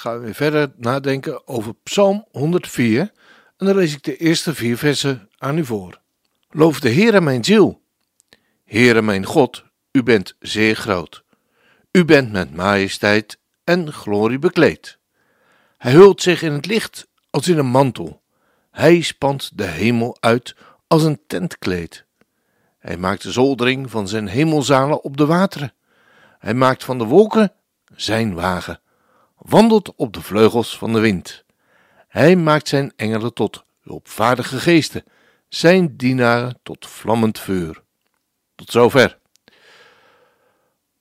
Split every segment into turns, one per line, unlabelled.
gaan we verder nadenken over Psalm 104 en dan lees ik de eerste vier versen aan u voor. Loof de Heere mijn ziel. Heere mijn God, u bent zeer groot. U bent met majesteit en glorie bekleed. Hij hult zich in het licht als in een mantel. Hij spant de hemel uit als een tentkleed. Hij maakt de zoldering van zijn hemelzalen op de wateren. Hij maakt van de wolken zijn wagen, wandelt op de vleugels van de wind. Hij maakt zijn engelen tot hulpvaardige geesten, zijn dienaren tot vlammend vuur. Tot zover.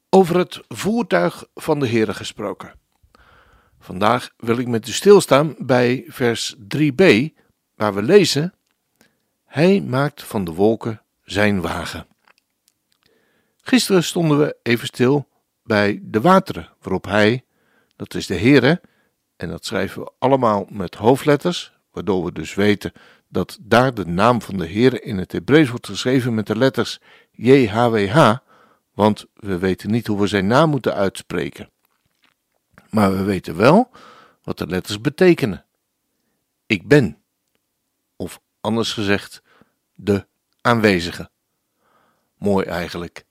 Over het voertuig van de Heere gesproken. Vandaag wil ik met u stilstaan bij vers 3b, waar we lezen: Hij maakt van de wolken zijn wagen. Gisteren stonden we even stil bij de wateren, waarop hij, dat is de Heere, en dat schrijven we allemaal met hoofdletters, waardoor we dus weten dat daar de naam van de Heere in het Hebreeuws wordt geschreven met de letters JHWH, want we weten niet hoe we zijn naam moeten uitspreken. Maar we weten wel wat de letters betekenen. Ik ben, of anders gezegd, de aanwezige. Mooi eigenlijk.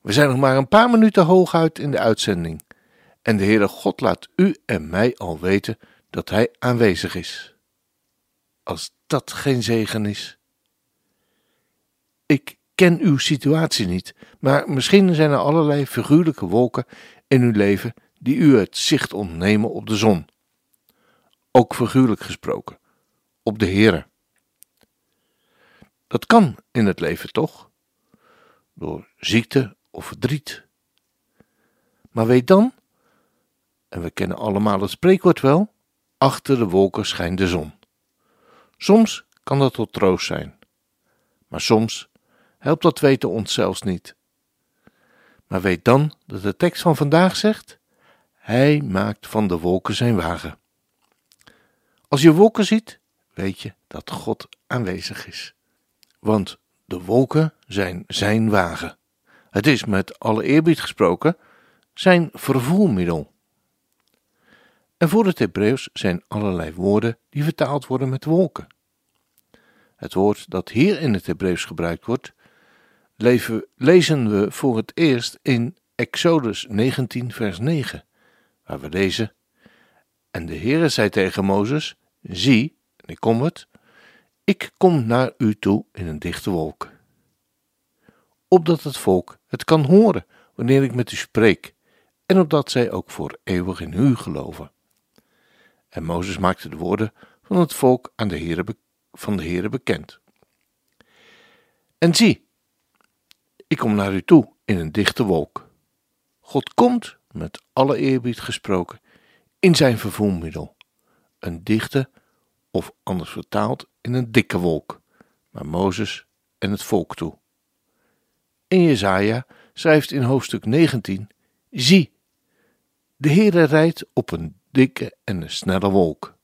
We zijn nog maar een paar minuten hooguit in de uitzending. En de Heere God laat u en mij al weten dat Hij aanwezig is. Als dat geen zegen is. Ik ken uw situatie niet, maar misschien zijn er allerlei figuurlijke wolken in uw leven die u het zicht ontnemen op de zon. Ook figuurlijk gesproken, op de Heere. Dat kan in het leven toch? Door ziekte of verdriet. Maar weet dan, en we kennen allemaal het spreekwoord wel, achter de wolken schijnt de zon. Soms kan dat tot troost zijn, maar soms helpt dat weten ons zelfs niet. Maar weet dan dat de tekst van vandaag zegt: Hij maakt van de wolken zijn wagen. Als je wolken ziet, weet je dat God aanwezig is. Want de wolken zijn zijn wagen. Het is met alle eerbied gesproken zijn vervoermiddel. En voor het Hebreeuws zijn allerlei woorden die vertaald worden met wolken. Het woord dat hier in het Hebreeuws gebruikt wordt, lezen we voor het eerst in Exodus 19, vers 9, waar we lezen: En de Heere zei tegen Mozes: Zie, en ik kom het, ik kom naar u toe in een dichte wolk opdat het volk het kan horen wanneer ik met u spreek, en opdat zij ook voor eeuwig in u geloven. En Mozes maakte de woorden van het volk aan de Heere, van de Heere bekend. En zie, ik kom naar u toe in een dichte wolk. God komt, met alle eerbied gesproken, in zijn vervoermiddel, een dichte, of anders vertaald, in een dikke wolk, maar Mozes en het volk toe. En Jezaja schrijft in hoofdstuk 19: Zie, de Heere rijdt op een dikke en een snelle wolk.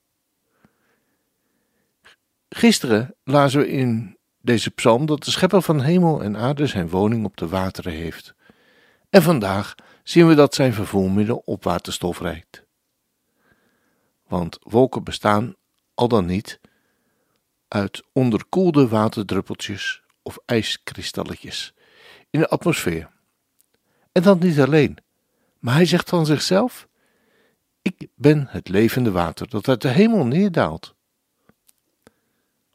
Gisteren lazen we in deze psalm dat de schepper van hemel en aarde zijn woning op de wateren heeft. En vandaag zien we dat zijn vervoermiddel op waterstof rijdt. Want wolken bestaan al dan niet uit onderkoelde waterdruppeltjes of ijskristalletjes in de atmosfeer. En dat niet alleen, maar hij zegt van zichzelf: Ik ben het levende water dat uit de hemel neerdaalt.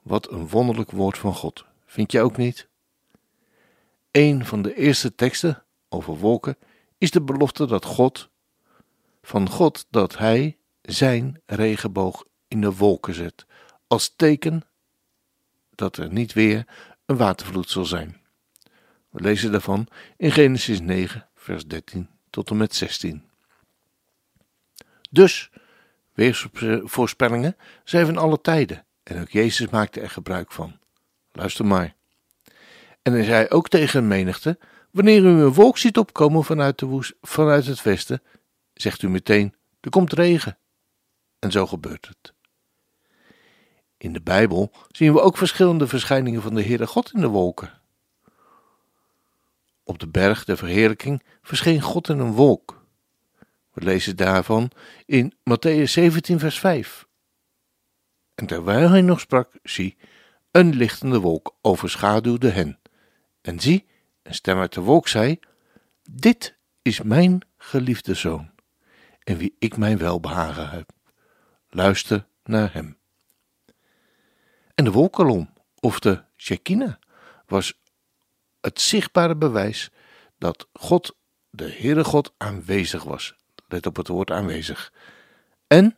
Wat een wonderlijk woord van God, vind je ook niet? Een van de eerste teksten over wolken is de belofte dat God, van God dat Hij zijn regenboog in de wolken zet, als teken dat er niet weer een watervloed zal zijn. We lezen daarvan in Genesis 9, vers 13 tot en met 16. Dus Weersvoorspellingen zijn van alle tijden en ook Jezus maakte er gebruik van. Luister maar. En hij zei ook tegen een menigte: Wanneer u een wolk ziet opkomen vanuit, de woest, vanuit het westen, zegt u meteen: Er komt regen. En zo gebeurt het. In de Bijbel zien we ook verschillende verschijningen van de Heere God in de wolken. Op de berg der verheerlijking verscheen God in een wolk. We lezen daarvan in Matthäus 17, vers 5. En terwijl hij nog sprak, zie, een lichtende wolk overschaduwde hen. En zie, een stem uit de wolk zei: Dit is mijn geliefde zoon, en wie ik mijn welbehagen heb. Luister naar hem. En de wolkolom, of de Shekinah, was het zichtbare bewijs dat God, de Heere God, aanwezig was. Let op het woord aanwezig. En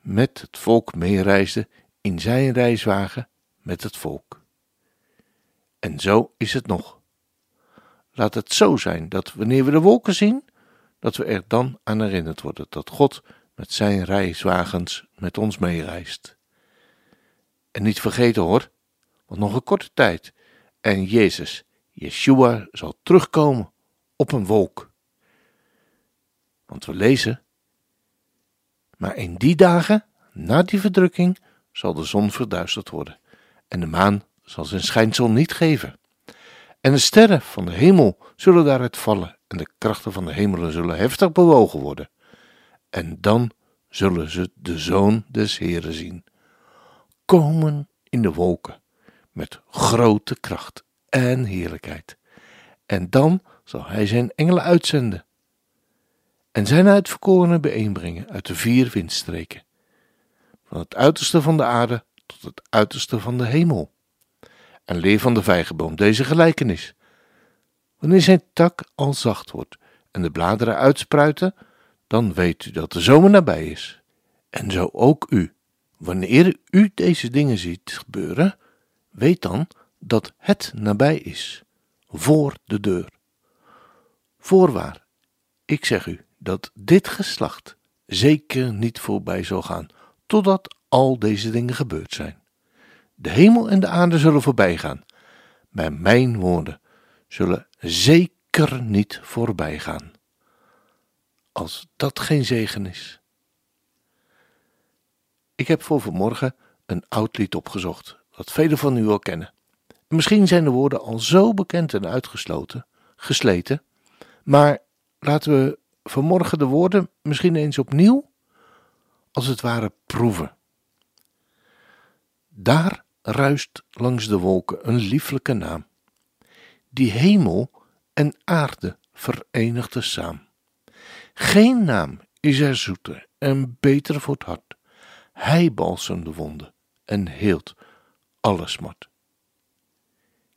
met het volk meereisde in zijn reiswagen met het volk. En zo is het nog. Laat het zo zijn dat wanneer we de wolken zien, dat we er dan aan herinnerd worden dat God met zijn reiswagens met ons meereist. En niet vergeten hoor, want nog een korte tijd en Jezus, Yeshua, zal terugkomen op een wolk. Want we lezen, maar in die dagen, na die verdrukking, zal de zon verduisterd worden en de maan zal zijn schijnsel niet geven. En de sterren van de hemel zullen daaruit vallen en de krachten van de hemelen zullen heftig bewogen worden. En dan zullen ze de Zoon des Heren zien, komen in de wolken met grote kracht en heerlijkheid. En dan zal hij zijn engelen uitzenden en zijn uitverkorenen bijeenbrengen uit de vier windstreken, van het uiterste van de aarde tot het uiterste van de hemel. En leer van de vijgenboom deze gelijkenis. Wanneer zijn tak al zacht wordt en de bladeren uitspruiten, dan weet u dat de zomer nabij is. En zo ook u. Wanneer u deze dingen ziet gebeuren, weet dan dat het nabij is, voor de deur. Voorwaar, ik zeg u dat dit geslacht zeker niet voorbij zal gaan, totdat al deze dingen gebeurd zijn. De hemel en de aarde zullen voorbij gaan, maar mijn woorden zullen zeker niet voorbij gaan. Als dat geen zegen is. Ik heb voor vanmorgen een oud lied opgezocht, dat velen van u al kennen. Misschien zijn de woorden al zo bekend en uitgesloten, gesleten, maar laten we vanmorgen de woorden misschien eens opnieuw, als het ware, proeven. Daar ruist langs de wolken een lieflijke naam, die hemel en aarde verenigde saam. Geen naam is er zoeter en beter voor het hart. Hij balsemt de wonden en heelt alle smart.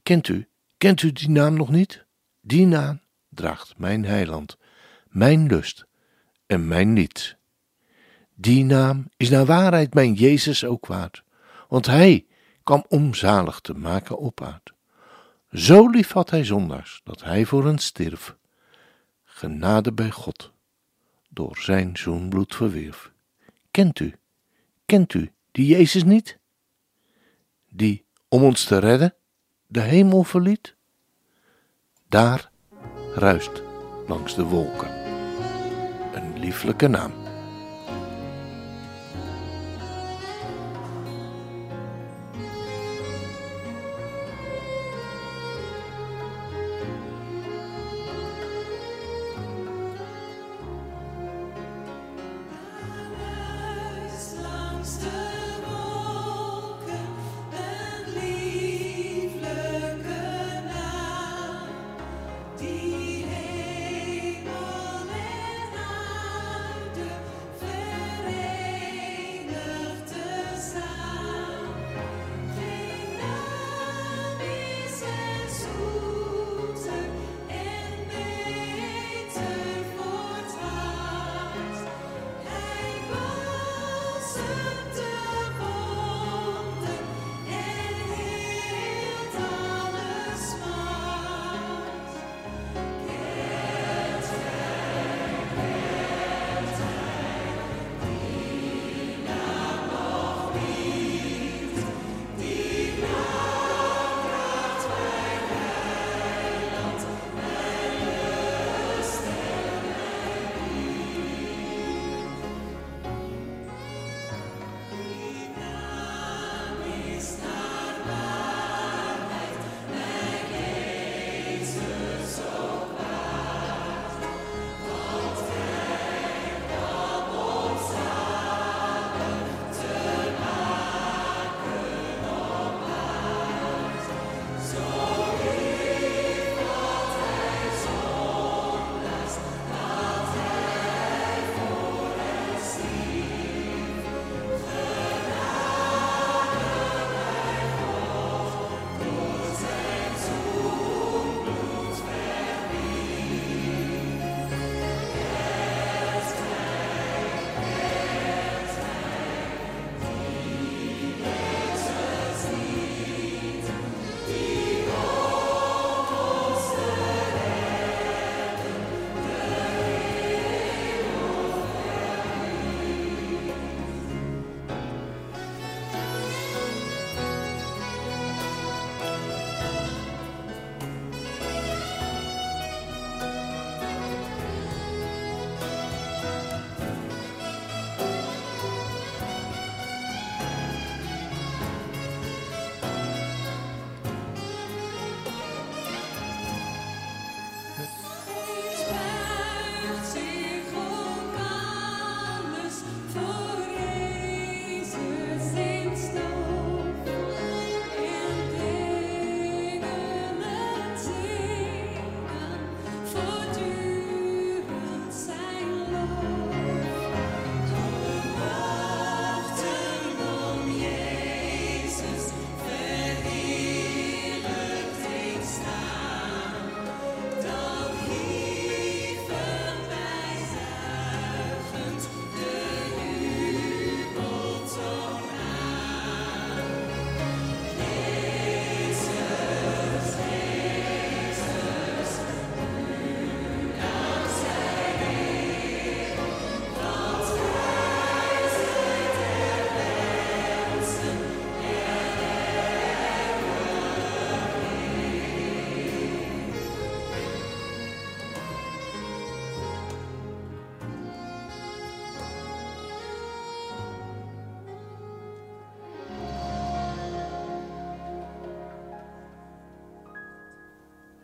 Kent u, kent u die naam nog niet? Die naam draagt mijn heiland, mijn lust en mijn niets. Die naam is naar waarheid mijn Jezus ook waard, want hij kwam om zalig te maken op aard. Zo lief had hij zondaars, dat hij voor hen stierf. Genade bij God, door zijn zoenbloed verwierf. Kent u, kent u die Jezus niet? Die, om ons te redden, de hemel verliet? Daar ruist langs de wolken een lieflijke naam.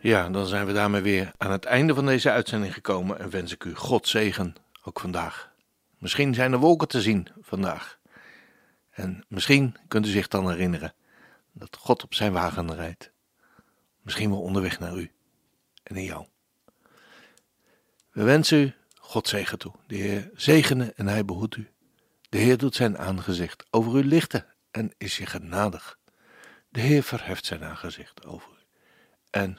Ja, dan zijn we daarmee weer aan het einde van deze uitzending gekomen en wens ik u God zegen, ook vandaag. Misschien zijn er wolken te zien vandaag. En misschien kunt u zich dan herinneren dat God op zijn wagen rijdt. Misschien wel onderweg naar u en in jou. We wensen u God zegen toe. De Heer zegene en hij behoedt u. De Heer doet zijn aangezicht over u lichten en is je genadig. De Heer verheft zijn aangezicht over u en